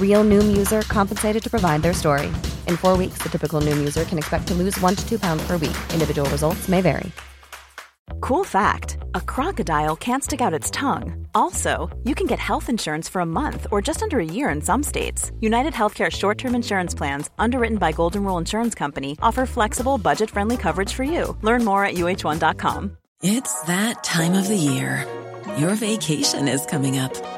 Real Noom user compensated to provide their story. In four weeks, the typical Noom user can expect to lose one to two pounds per week. Individual results may vary. Cool fact a crocodile can't stick out its tongue. Also, you can get health insurance for a month or just under a year in some states. United Healthcare short term insurance plans, underwritten by Golden Rule Insurance Company, offer flexible, budget friendly coverage for you. Learn more at uh1.com. It's that time of the year. Your vacation is coming up.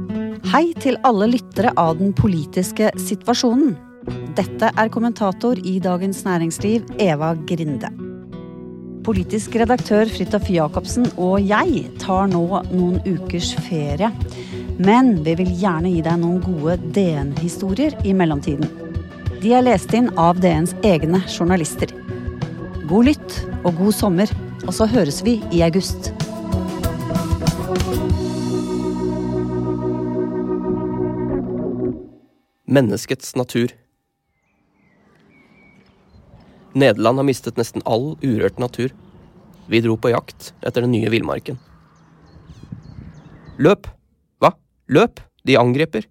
Hei til alle lyttere av den politiske situasjonen. Dette er kommentator i Dagens Næringsliv, Eva Grinde. Politisk redaktør Fridtjof Jacobsen og jeg tar nå noen ukers ferie. Men vi vil gjerne gi deg noen gode DN-historier i mellomtiden. De er lest inn av DNs egne journalister. God lytt og god sommer, og så høres vi i august. Menneskets natur. Nederland har mistet nesten all urørt natur. Vi dro på jakt etter den nye villmarken. Løp! Hva? Løp! De angriper!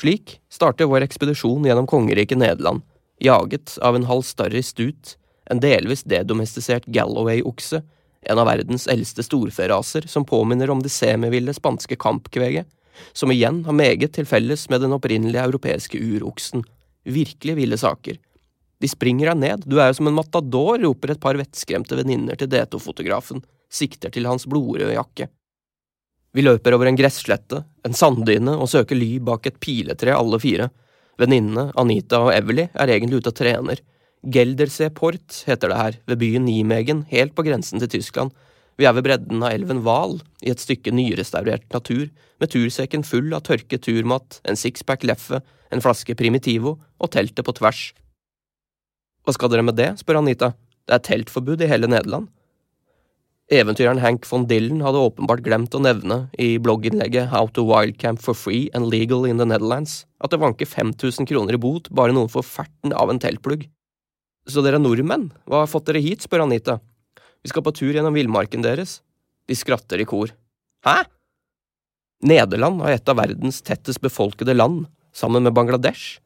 Slik starter vår ekspedisjon gjennom kongeriket Nederland, jaget av en halvstarrig stut, en delvis dedomestisert Galloway-okse, en av verdens eldste storferaser som påminner om det semiville spanske kampkveget, som igjen har meget til felles med den opprinnelige europeiske uroksen. Virkelig ville saker. De springer deg ned, du er jo som en matador, roper et par vettskremte venninner til D2-fotografen, sikter til hans blodrøde jakke. Vi løper over en gresslette, en sanddyne og søker ly bak et piletre alle fire. Venninnene, Anita og Evely, er egentlig ute og trener. Geldersee Port heter det her, ved byen Nimegen, helt på grensen til Tyskland. Vi er ved bredden av elven Val, i et stykke nyrestaurert natur, med tursekken full av tørket turmat, en sixpack Leffe, en flaske Primitivo og teltet på tvers. Hva skal dere med det, spør Anita. Det er teltforbud i hele Nederland. Eventyreren Hank von Dillen hadde åpenbart glemt å nevne i blogginnlegget How to wildcamp for free and legal in the Netherlands at det vanker 5000 kroner i bot bare noen får ferten av en teltplugg. Så dere er nordmenn, hva har fått dere hit, spør Anita. Vi skal på tur gjennom villmarken deres. De skratter i kor. Hæ? Nederland er et av verdens tettest befolkede land, sammen med Bangladesh.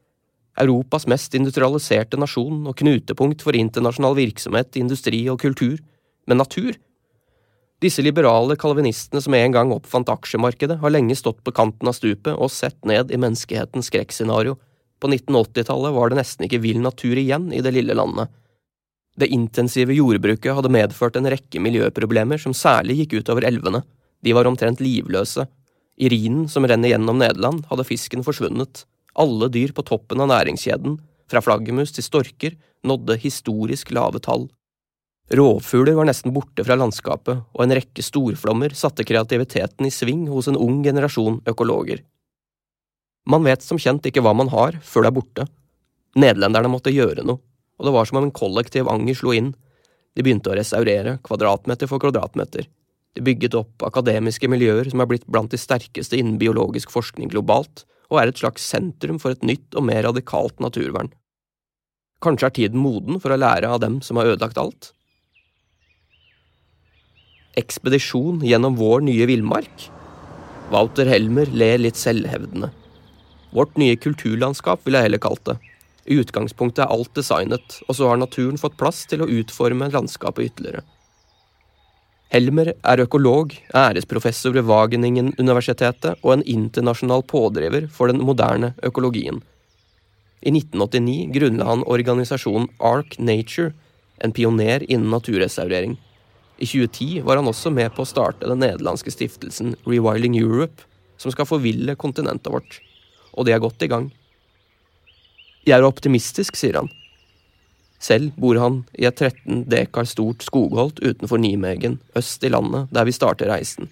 Europas mest industrialiserte nasjon og knutepunkt for internasjonal virksomhet, industri og kultur. Men natur? Disse liberale kalvinistene som en gang oppfant aksjemarkedet, har lenge stått på kanten av stupet og sett ned i menneskehetens skrekkscenario. På 1980-tallet var det nesten ikke vill natur igjen i det lille landet. Det intensive jordbruket hadde medført en rekke miljøproblemer som særlig gikk utover elvene. De var omtrent livløse. I Rhinen som renner gjennom Nederland, hadde fisken forsvunnet. Alle dyr på toppen av næringskjeden, fra flaggermus til storker, nådde historisk lave tall. Rovfugler var nesten borte fra landskapet, og en rekke storflommer satte kreativiteten i sving hos en ung generasjon økologer. Man vet som kjent ikke hva man har før det er borte. Nederlenderne måtte gjøre noe, og det var som om en kollektiv anger slo inn. De begynte å restaurere, kvadratmeter for kvadratmeter. De bygget opp akademiske miljøer som er blitt blant de sterkeste innen biologisk forskning globalt, og er et slags sentrum for et nytt og mer radikalt naturvern. Kanskje er tiden moden for å lære av dem som har ødelagt alt? Ekspedisjon gjennom vår nye villmark? Walter Helmer ler litt selvhevdende. Vårt nye kulturlandskap vil jeg heller kalt det. I utgangspunktet er alt designet, og så har naturen fått plass til å utforme landskapet ytterligere. Helmer er økolog, æresprofessor ved Wageningen-universitetet og en internasjonal pådriver for den moderne økologien. I 1989 grunnla han organisasjonen Ark Nature, en pioner innen naturrestaurering. I 2010 var han også med på å starte den nederlandske stiftelsen Rewilding Europe, som skal forville kontinentet vårt. Og de er godt i gang. Jeg er optimistisk, sier han. Selv bor han i et 13 dekar stort skogholt utenfor Nimegen, øst i landet, der vi starter reisen.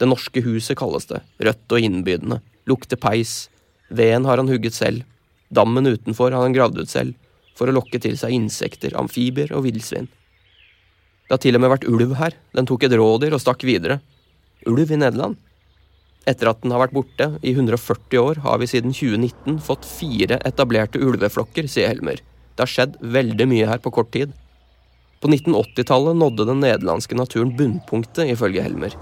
Det norske huset kalles det, rødt og innbydende, lukter peis, veden har han hugget selv, dammen utenfor har han gravd ut selv, for å lokke til seg insekter, amfibier og villsvin. Det har til og med vært ulv her, den tok et rådyr og stakk videre. Ulv i Nederland? Etter at den har vært borte i 140 år, har vi siden 2019 fått fire etablerte ulveflokker, sier Helmer. Det har skjedd veldig mye her på kort tid. På 1980-tallet nådde den nederlandske naturen bunnpunktet, ifølge Helmer.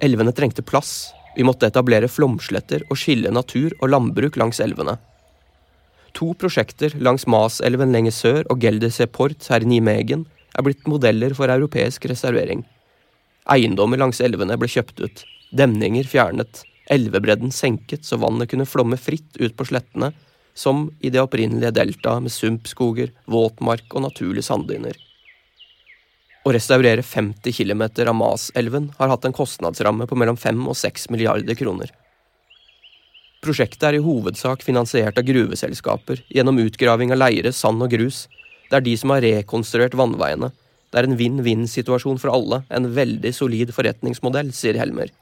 Elvene trengte plass, vi måtte etablere flomsletter og skille natur og landbruk langs elvene. To prosjekter langs Maselven lenger sør og Geldeseport her i Nimegen er blitt modeller for europeisk reservering. Eiendommer langs elvene ble kjøpt ut, demninger fjernet, elvebredden senket så vannet kunne flomme fritt ut på slettene, som i det opprinnelige deltaet med sumpskoger, våtmark og naturlige sanddyner. Å restaurere 50 km av Maselven har hatt en kostnadsramme på mellom 5 og 6 milliarder kroner. Prosjektet er i hovedsak finansiert av gruveselskaper gjennom utgraving av leire, sand og grus. Det er de som har rekonstruert vannveiene. Det er en vinn-vinn-situasjon for alle, en veldig solid forretningsmodell, sier Helmer.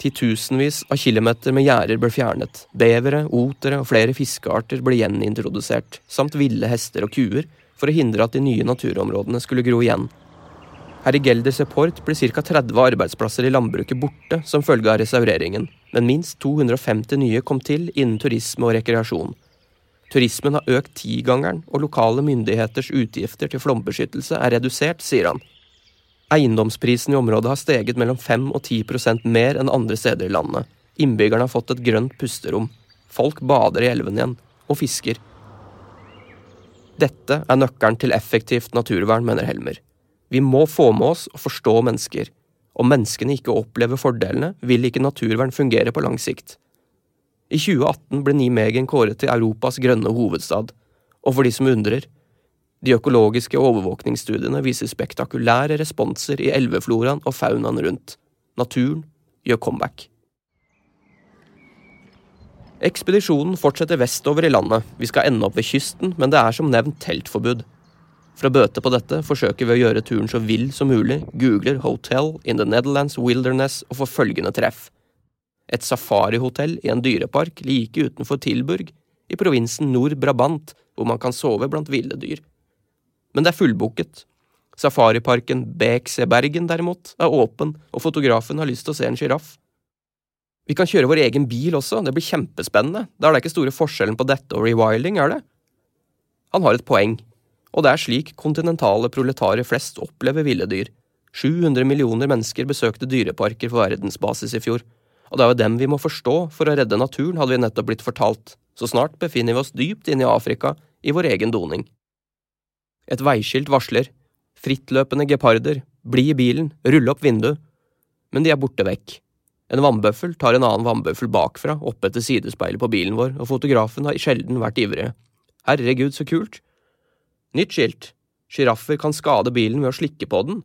Titusenvis av kilometer med gjerder ble fjernet, bevere, otere og flere fiskearter ble gjenintrodusert, samt ville hester og kuer, for å hindre at de nye naturområdene skulle gro igjen. Her i Gelder Support ble ca. 30 arbeidsplasser i landbruket borte som følge av restaureringen, men minst 250 nye kom til innen turisme og rekreasjon. Turismen har økt tigangeren, og lokale myndigheters utgifter til flombeskyttelse er redusert, sier han. Eiendomsprisen i området har steget mellom 5 og 10% mer enn andre steder i landet. Innbyggerne har fått et grønt pusterom. Folk bader i elven igjen, og fisker. Dette er nøkkelen til effektivt naturvern, mener Helmer. Vi må få med oss og forstå mennesker. Om menneskene ikke opplever fordelene, vil ikke naturvern fungere på lang sikt. I 2018 ble Nimegen kåret til Europas grønne hovedstad, og for de som undrer, de økologiske overvåkningsstudiene viser spektakulære responser i elvefloraen og faunaen rundt. Naturen gjør comeback. Ekspedisjonen fortsetter vestover i landet, vi skal ende opp ved kysten, men det er som nevnt teltforbud. For å bøte på dette forsøker vi å gjøre turen så vill som mulig, googler 'Hotel in the Netherlands Wilderness' og får følgende treff. Et safarihotell i en dyrepark like utenfor Tilburg, i provinsen Nord-Brabant, hvor man kan sove blant ville dyr. Men det er fullbooket. Safariparken Beksebergen derimot er åpen, og fotografen har lyst til å se en sjiraff. Vi kan kjøre vår egen bil også, det blir kjempespennende, da er det ikke store forskjellen på dette og rewilding, er det? Han har et poeng, og det er slik kontinentale proletarer flest opplever ville dyr. 700 millioner mennesker besøkte dyreparker på verdensbasis i fjor, og det er jo dem vi må forstå for å redde naturen, hadde vi nettopp blitt fortalt, så snart befinner vi oss dypt inne i Afrika, i vår egen doning. Et veiskilt varsler, frittløpende geparder, bli i bilen, rulle opp vinduet, men de er borte vekk. En vannbøffel tar en annen vannbøffel bakfra, opp etter sidespeilet på bilen vår, og fotografen har sjelden vært ivrig. Herregud, så kult. Nytt skilt. Sjiraffer kan skade bilen ved å slikke på den.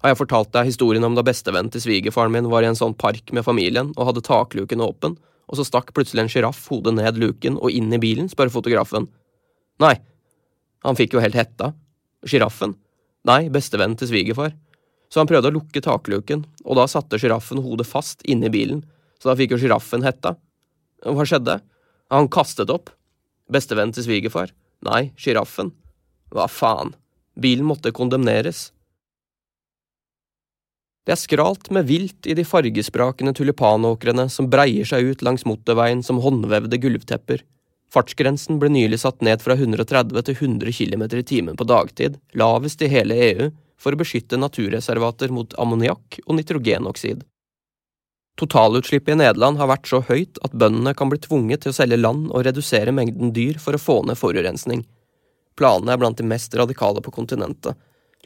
Har jeg fortalt deg historien om da bestevennen til svigerfaren min var i en sånn park med familien og hadde takluken åpen, og så stakk plutselig en sjiraff hodet ned luken og inn i bilen, spør fotografen. Nei, han fikk jo helt hetta. Sjiraffen? Nei, bestevennen til svigerfar så han prøvde å lukke takluken, og da satte sjiraffen hodet fast inni bilen, så da fikk jo sjiraffen hetta. Hva skjedde? Han kastet opp. Bestevennen til svigerfar? Nei, sjiraffen. Hva faen? Bilen måtte kondemneres. Det er skralt med vilt i de fargesprakende tulipanåkrene som breier seg ut langs motorveien som håndvevde gulvtepper. Fartsgrensen ble nylig satt ned fra 130 til 100 km i timen på dagtid, lavest i hele EU, for å beskytte naturreservater mot ammoniakk og nitrogenoksid. Totalutslippet i Nederland har vært så høyt at bøndene kan bli tvunget til å selge land og redusere mengden dyr for å få ned forurensning. Planene er blant de mest radikale på kontinentet.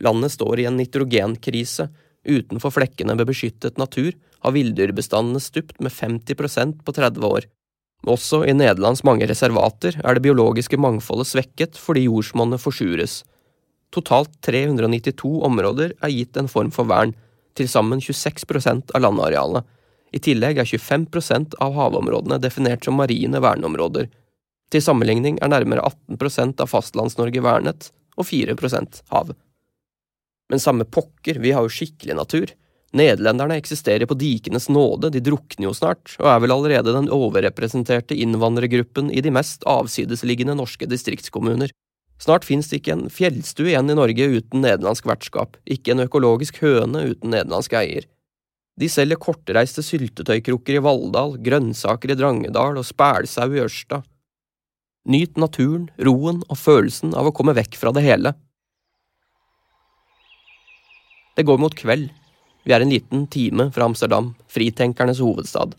Landet står i en nitrogenkrise. Utenfor flekkene med beskyttet natur har villdyrbestandene stupt med 50% på 30 år. Også i Nederlands mange reservater er det biologiske mangfoldet svekket fordi jordsmonnet forsures. Totalt 392 områder er gitt en form for vern, til sammen 26% av landarealet. I tillegg er 25% av havområdene definert som marine verneområder. Til sammenligning er nærmere 18% av Fastlands-Norge vernet, og 4% hav. Men samme pokker, vi har jo skikkelig natur. Nederlenderne eksisterer på dikenes nåde, de drukner jo snart, og er vel allerede den overrepresenterte innvandrergruppen i de mest avsidesliggende norske distriktskommuner. Snart fins det ikke en fjellstue igjen i Norge uten nederlandsk vertskap, ikke en økologisk høne uten nederlandsk eier. De selger kortreiste syltetøykrukker i Valldal, grønnsaker i Drangedal og spælsau i Ørsta. Nyt naturen, roen og følelsen av å komme vekk fra det hele. Det går mot kveld, vi er en liten time fra Amsterdam, fritenkernes hovedstad.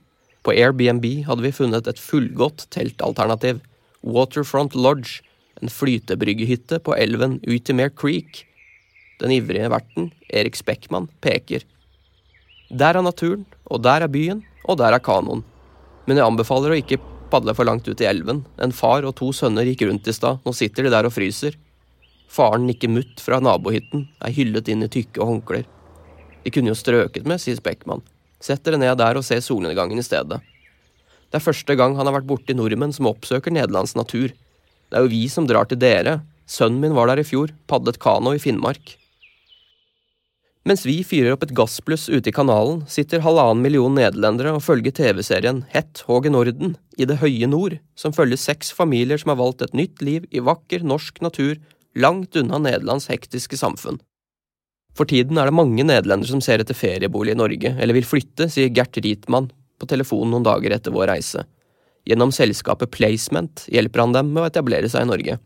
På Airbnb hadde vi funnet et fullgodt teltalternativ, Waterfront Lodge, en flytebryggehytte på elven Utimer Creek. Den ivrige verten, Erik Speckmann, peker. Der er naturen, og der er byen, og der er kanoen. Men jeg anbefaler å ikke padle for langt ut i elven. En far og to sønner gikk rundt i stad, nå sitter de der og fryser. Faren nikker mutt fra nabohytten, er hyllet inn i tykke håndklær. De kunne jo strøket med, sier Speckmann. Sett dere ned der og se solnedgangen i stedet. Det er første gang han har vært borti nordmenn som oppsøker nederlands natur. Det er jo vi som drar til dere. Sønnen min var der i fjor, padlet kano i Finnmark. Mens vi fyrer opp et gassbluss ute i kanalen, sitter halvannen million nederlendere og følger TV-serien Hett Håge Norden i det høye nord, som følger seks familier som har valgt et nytt liv i vakker norsk natur langt unna Nederlands hektiske samfunn. For tiden er det mange nederlendere som ser etter feriebolig i Norge, eller vil flytte, sier Gert Rietmann på telefonen noen dager etter vår reise. Gjennom selskapet Placement hjelper han dem med å etablere seg i Norge.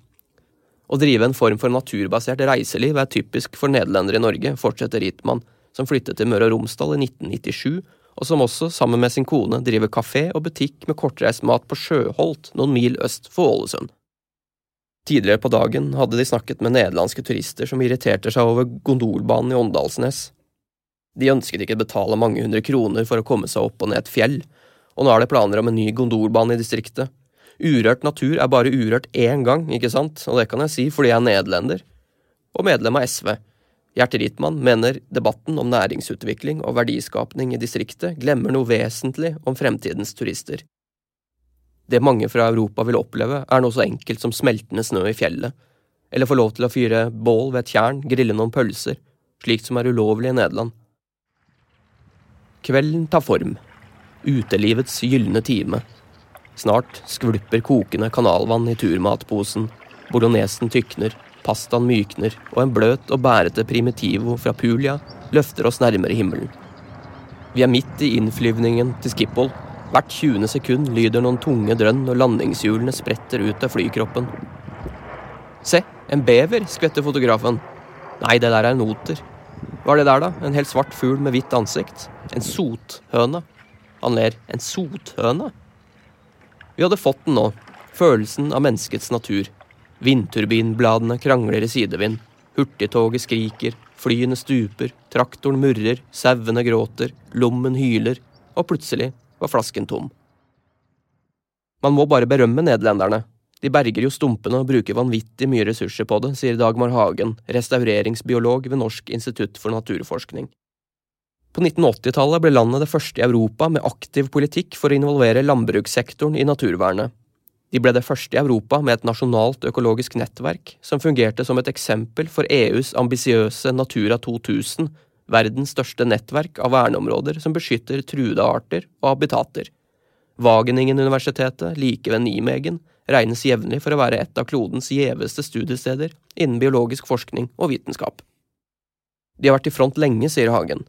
Å drive en form for naturbasert reiseliv er typisk for nederlendere i Norge, fortsetter Rietmann, som flyttet til Møre og Romsdal i 1997, og som også, sammen med sin kone, driver kafé og butikk med kortreist mat på Sjøholt, noen mil øst for Ålesund. Tidligere på dagen hadde de snakket med nederlandske turister som irriterte seg over gondolbanen i Åndalsnes. De ønsket ikke betale mange hundre kroner for å komme seg opp og ned et fjell, og nå er det planer om en ny gondolbane i distriktet. Urørt natur er bare urørt én gang, ikke sant, og det kan jeg si fordi jeg er nederlender. Og medlem av SV. Gjert Rittmann mener debatten om næringsutvikling og verdiskapning i distriktet glemmer noe vesentlig om fremtidens turister. Det mange fra Europa vil oppleve, er noe så enkelt som smeltende snø i fjellet, eller få lov til å fyre bål ved et tjern, grille noen pølser, slikt som er ulovlig i Nederland. Kvelden tar form. Utelivets gylne time. Snart skvulper kokende kanalvann i turmatposen, bolognesen tykner, pastaen mykner, og en bløt og bærete primitivo fra Pulia løfter oss nærmere himmelen. Vi er midt i innflyvningen til Skiphol, Hvert 20. sekund lyder noen tunge drønn når landingshjulene spretter ut av flykroppen. Se, en bever, skvetter fotografen. Nei, det der er en oter. Hva er det der, da? En helt svart fugl med hvitt ansikt? En sothøne. Han ler. En sothøne? Vi hadde fått den nå. Følelsen av menneskets natur. Vindturbinbladene krangler i sidevind. Hurtigtoget skriker. Flyene stuper. Traktoren murrer. Sauene gråter. Lommen hyler. Og plutselig var flasken tom. Man må bare berømme nederlenderne. De berger jo stumpene og bruker vanvittig mye ressurser på det, sier Dagmar Hagen, restaureringsbiolog ved Norsk institutt for naturforskning. På 1980-tallet ble landet det første i Europa med aktiv politikk for å involvere landbrukssektoren i naturvernet. De ble det første i Europa med et nasjonalt økologisk nettverk som fungerte som et eksempel for EUs ambisiøse Natura 2000 verdens største nettverk av verneområder som beskytter truede arter og habitater. Wageningen-universitetet, like ved Nimegen, regnes jevnlig for å være et av klodens gjeveste studiesteder innen biologisk forskning og vitenskap. De har vært i front lenge, sier Hagen,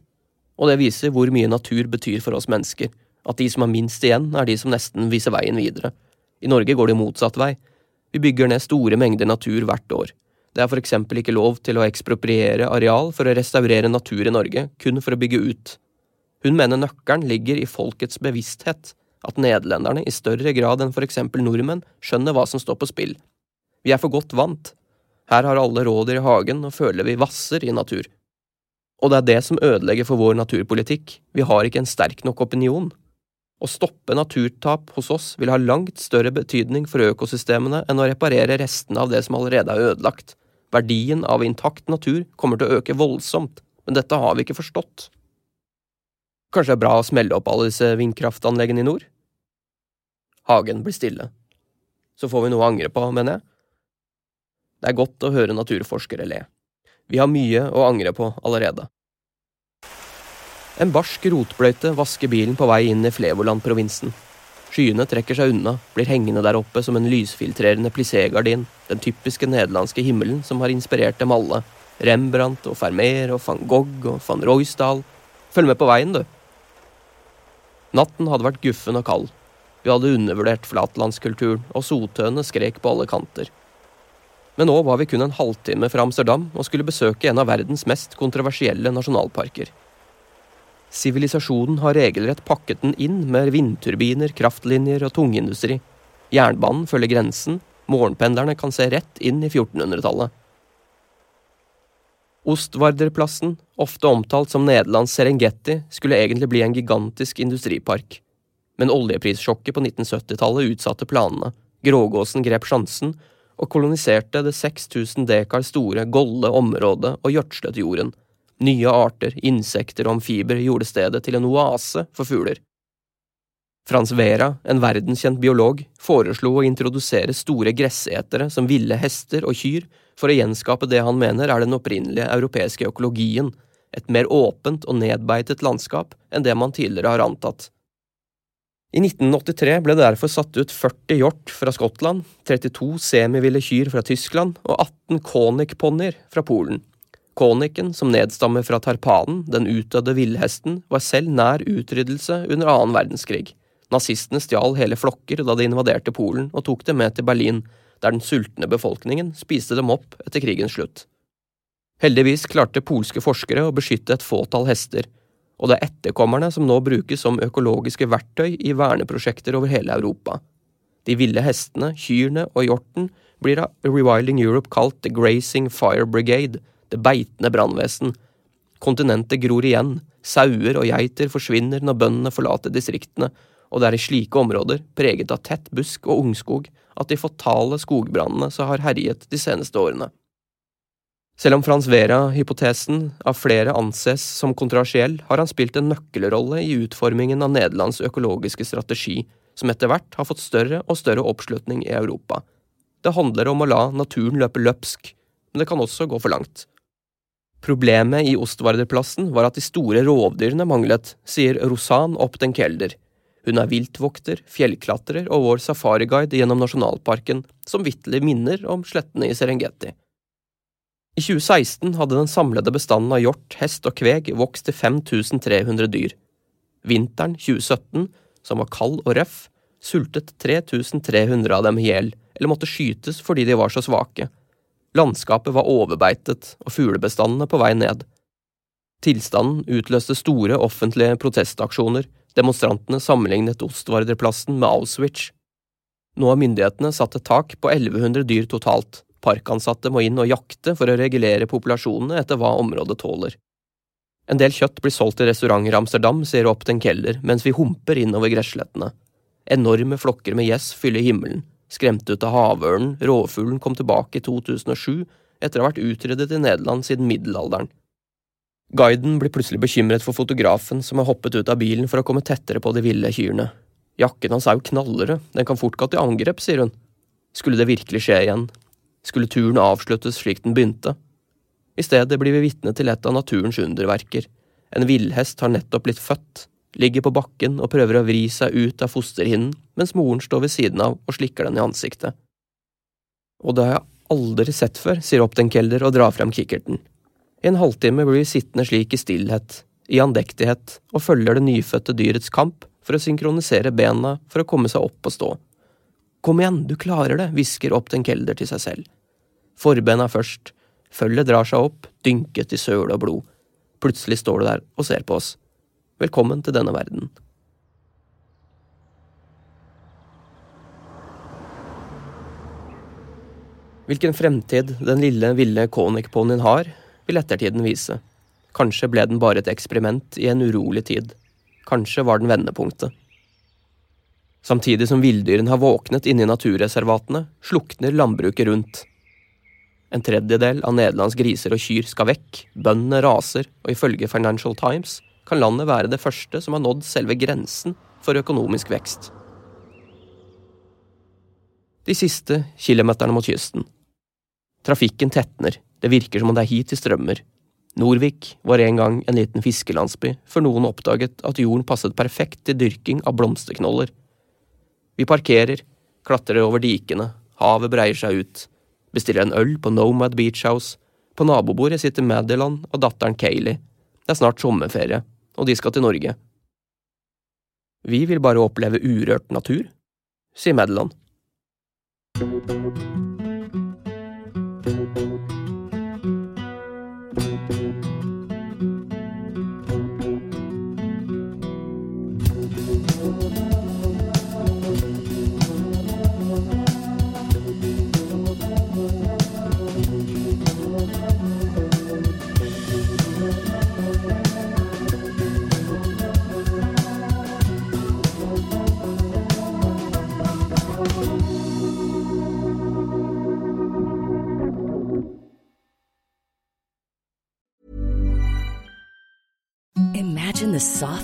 og det viser hvor mye natur betyr for oss mennesker, at de som har minst igjen, er de som nesten viser veien videre. I Norge går det motsatt vei. Vi bygger ned store mengder natur hvert år. Det er for eksempel ikke lov til å ekspropriere areal for å restaurere natur i Norge, kun for å bygge ut. Hun mener nøkkelen ligger i folkets bevissthet, at nederlenderne i større grad enn for eksempel nordmenn skjønner hva som står på spill. Vi er for godt vant. Her har alle rådyr i hagen og føler vi vasser i natur. Og det er det som ødelegger for vår naturpolitikk, vi har ikke en sterk nok opinion. Å stoppe naturtap hos oss vil ha langt større betydning for økosystemene enn å reparere restene av det som allerede er ødelagt. Verdien av intakt natur kommer til å øke voldsomt, men dette har vi ikke forstått. Kanskje det er bra å smelle opp alle disse vindkraftanleggene i nord? Hagen blir stille. Så får vi noe å angre på, mener jeg. Det er godt å høre naturforskere le. Vi har mye å angre på allerede. En barsk rotbløyte vasker bilen på vei inn i Flevoland-provinsen. Skyene trekker seg unna, blir hengende der oppe som en lysfiltrerende plissé-gardin, den typiske nederlandske himmelen som har inspirert dem alle. Rembrandt og Fermer og van Gogh og van Roysdal. Følg med på veien, du. Natten hadde vært guffen og kald. Vi hadde undervurdert flatlandskulturen, og sotøene skrek på alle kanter. Men nå var vi kun en halvtime fra Amsterdam og skulle besøke en av verdens mest kontroversielle nasjonalparker. Sivilisasjonen har regelrett pakket den inn med vindturbiner, kraftlinjer og tungindustri. Jernbanen følger grensen, morgenpendlerne kan se rett inn i 1400-tallet. Ostvarderplassen, ofte omtalt som Nederlands Serengeti, skulle egentlig bli en gigantisk industripark. Men oljeprissjokket på 1970-tallet utsatte planene. Grågåsen grep sjansen og koloniserte det 6000 dekar store Golle området og gjødslet jorden. Nye arter, insekter og amfiber gjorde stedet til en oase for fugler. Frans Vera, en verdenskjent biolog, foreslo å introdusere store gressetere som ville hester og kyr for å gjenskape det han mener er den opprinnelige europeiske økologien, et mer åpent og nedbeitet landskap enn det man tidligere har antatt. I 1983 ble det derfor satt ut 40 hjort fra Skottland, 32 semiville kyr fra Tyskland og 18 konikponnier fra Polen. Koniken, som nedstammer fra tarpanen, den utdødde villhesten, var selv nær utryddelse under annen verdenskrig. Nazistene stjal hele flokker da de invaderte Polen og tok dem med til Berlin, der den sultne befolkningen spiste dem opp etter krigens slutt. Heldigvis klarte polske forskere å beskytte et fåtall hester, og det er etterkommerne som nå brukes som økologiske verktøy i verneprosjekter over hele Europa. De ville hestene, kyrne og hjorten blir av Rewilding Europe kalt The Grazing Fire Brigade, det beitende brannvesen. Kontinentet gror igjen, sauer og geiter forsvinner når bøndene forlater distriktene, og det er i slike områder, preget av tett busk og ungskog, at de fatale skogbrannene som har herjet de seneste årene. Selv om Frans Vera-hypotesen av flere anses som kontroversiell, har han spilt en nøkkelrolle i utformingen av Nederlands økologiske strategi, som etter hvert har fått større og større oppslutning i Europa. Det handler om å la naturen løpe løpsk, men det kan også gå for langt. Problemet i Ostvarderplassen var at de store rovdyrene manglet, sier Rosan Optenkelder. Hun er viltvokter, fjellklatrer og vår safariguide gjennom nasjonalparken, som vitterlig minner om slettene i Serengeti. I 2016 hadde den samlede bestanden av hjort, hest og kveg vokst til 5300 dyr. Vinteren 2017, som var kald og røff, sultet 3300 av dem i hjel, eller måtte skytes fordi de var så svake. Landskapet var overbeitet og fuglebestandene på vei ned. Tilstanden utløste store offentlige protestaksjoner, demonstrantene sammenlignet Ostvarderplassen med Auschwitz. Nå har myndighetene satt et tak på 1100 dyr totalt, parkansatte må inn og jakte for å regulere populasjonene etter hva området tåler. En del kjøtt blir solgt til restauranter i Amsterdam, sier Opten Keller, mens vi humper innover gresslettene. Enorme flokker med gjess fyller himmelen, skremt ut av havørnen, rovfuglen kom tilbake i 2007 etter å ha vært utryddet i Nederland siden middelalderen. Guiden blir plutselig bekymret for fotografen som har hoppet ut av bilen for å komme tettere på de ville kyrne. Jakken hans er jo knallrød, den kan fort gå til angrep, sier hun. Skulle det virkelig skje igjen? Skulle turen avsluttes slik den begynte? I stedet blir vi vitne til et av naturens underverker. En villhest har nettopp blitt født, ligger på bakken og prøver å vri seg ut av fosterhinnen, mens moren står ved siden av og slikker den i ansiktet. Og det har jeg aldri sett før, sier Optenkelder og drar frem kikkerten. I en halvtime blir vi sittende slik i stillhet, i andektighet, og følger det nyfødte dyrets kamp for å synkronisere bena for å komme seg opp og stå. Kom igjen, du klarer det, hvisker Optenkelder til seg selv. Forbena først, følget drar seg opp, dynket i søle og blod. Plutselig står du der og ser på oss. Velkommen til denne verden. Hvilken fremtid den lille, ville Konik-ponnien har, vil ettertiden vise. Kanskje ble den bare et eksperiment i en urolig tid. Kanskje var den vendepunktet. Samtidig som villdyrene har våknet inne i naturreservatene, slukner landbruket rundt. En tredjedel av Nederlands griser og kyr skal vekk, bøndene raser, og ifølge Financial Times kan landet være det første som har nådd selve grensen for økonomisk vekst. De siste kilometerne mot kysten. Trafikken tetner, det virker som om det er hit de strømmer. Norvik var en gang en liten fiskelandsby, før noen oppdaget at jorden passet perfekt til dyrking av blomsterknoller. Vi parkerer, klatrer over dikene, havet breier seg ut, bestiller en øl på Nomad Beach House, på nabobordet sitter Madeline og datteren Kayleigh. Det er snart sommerferie, og de skal til Norge. Vi vil bare oppleve urørt natur, sier Madeline.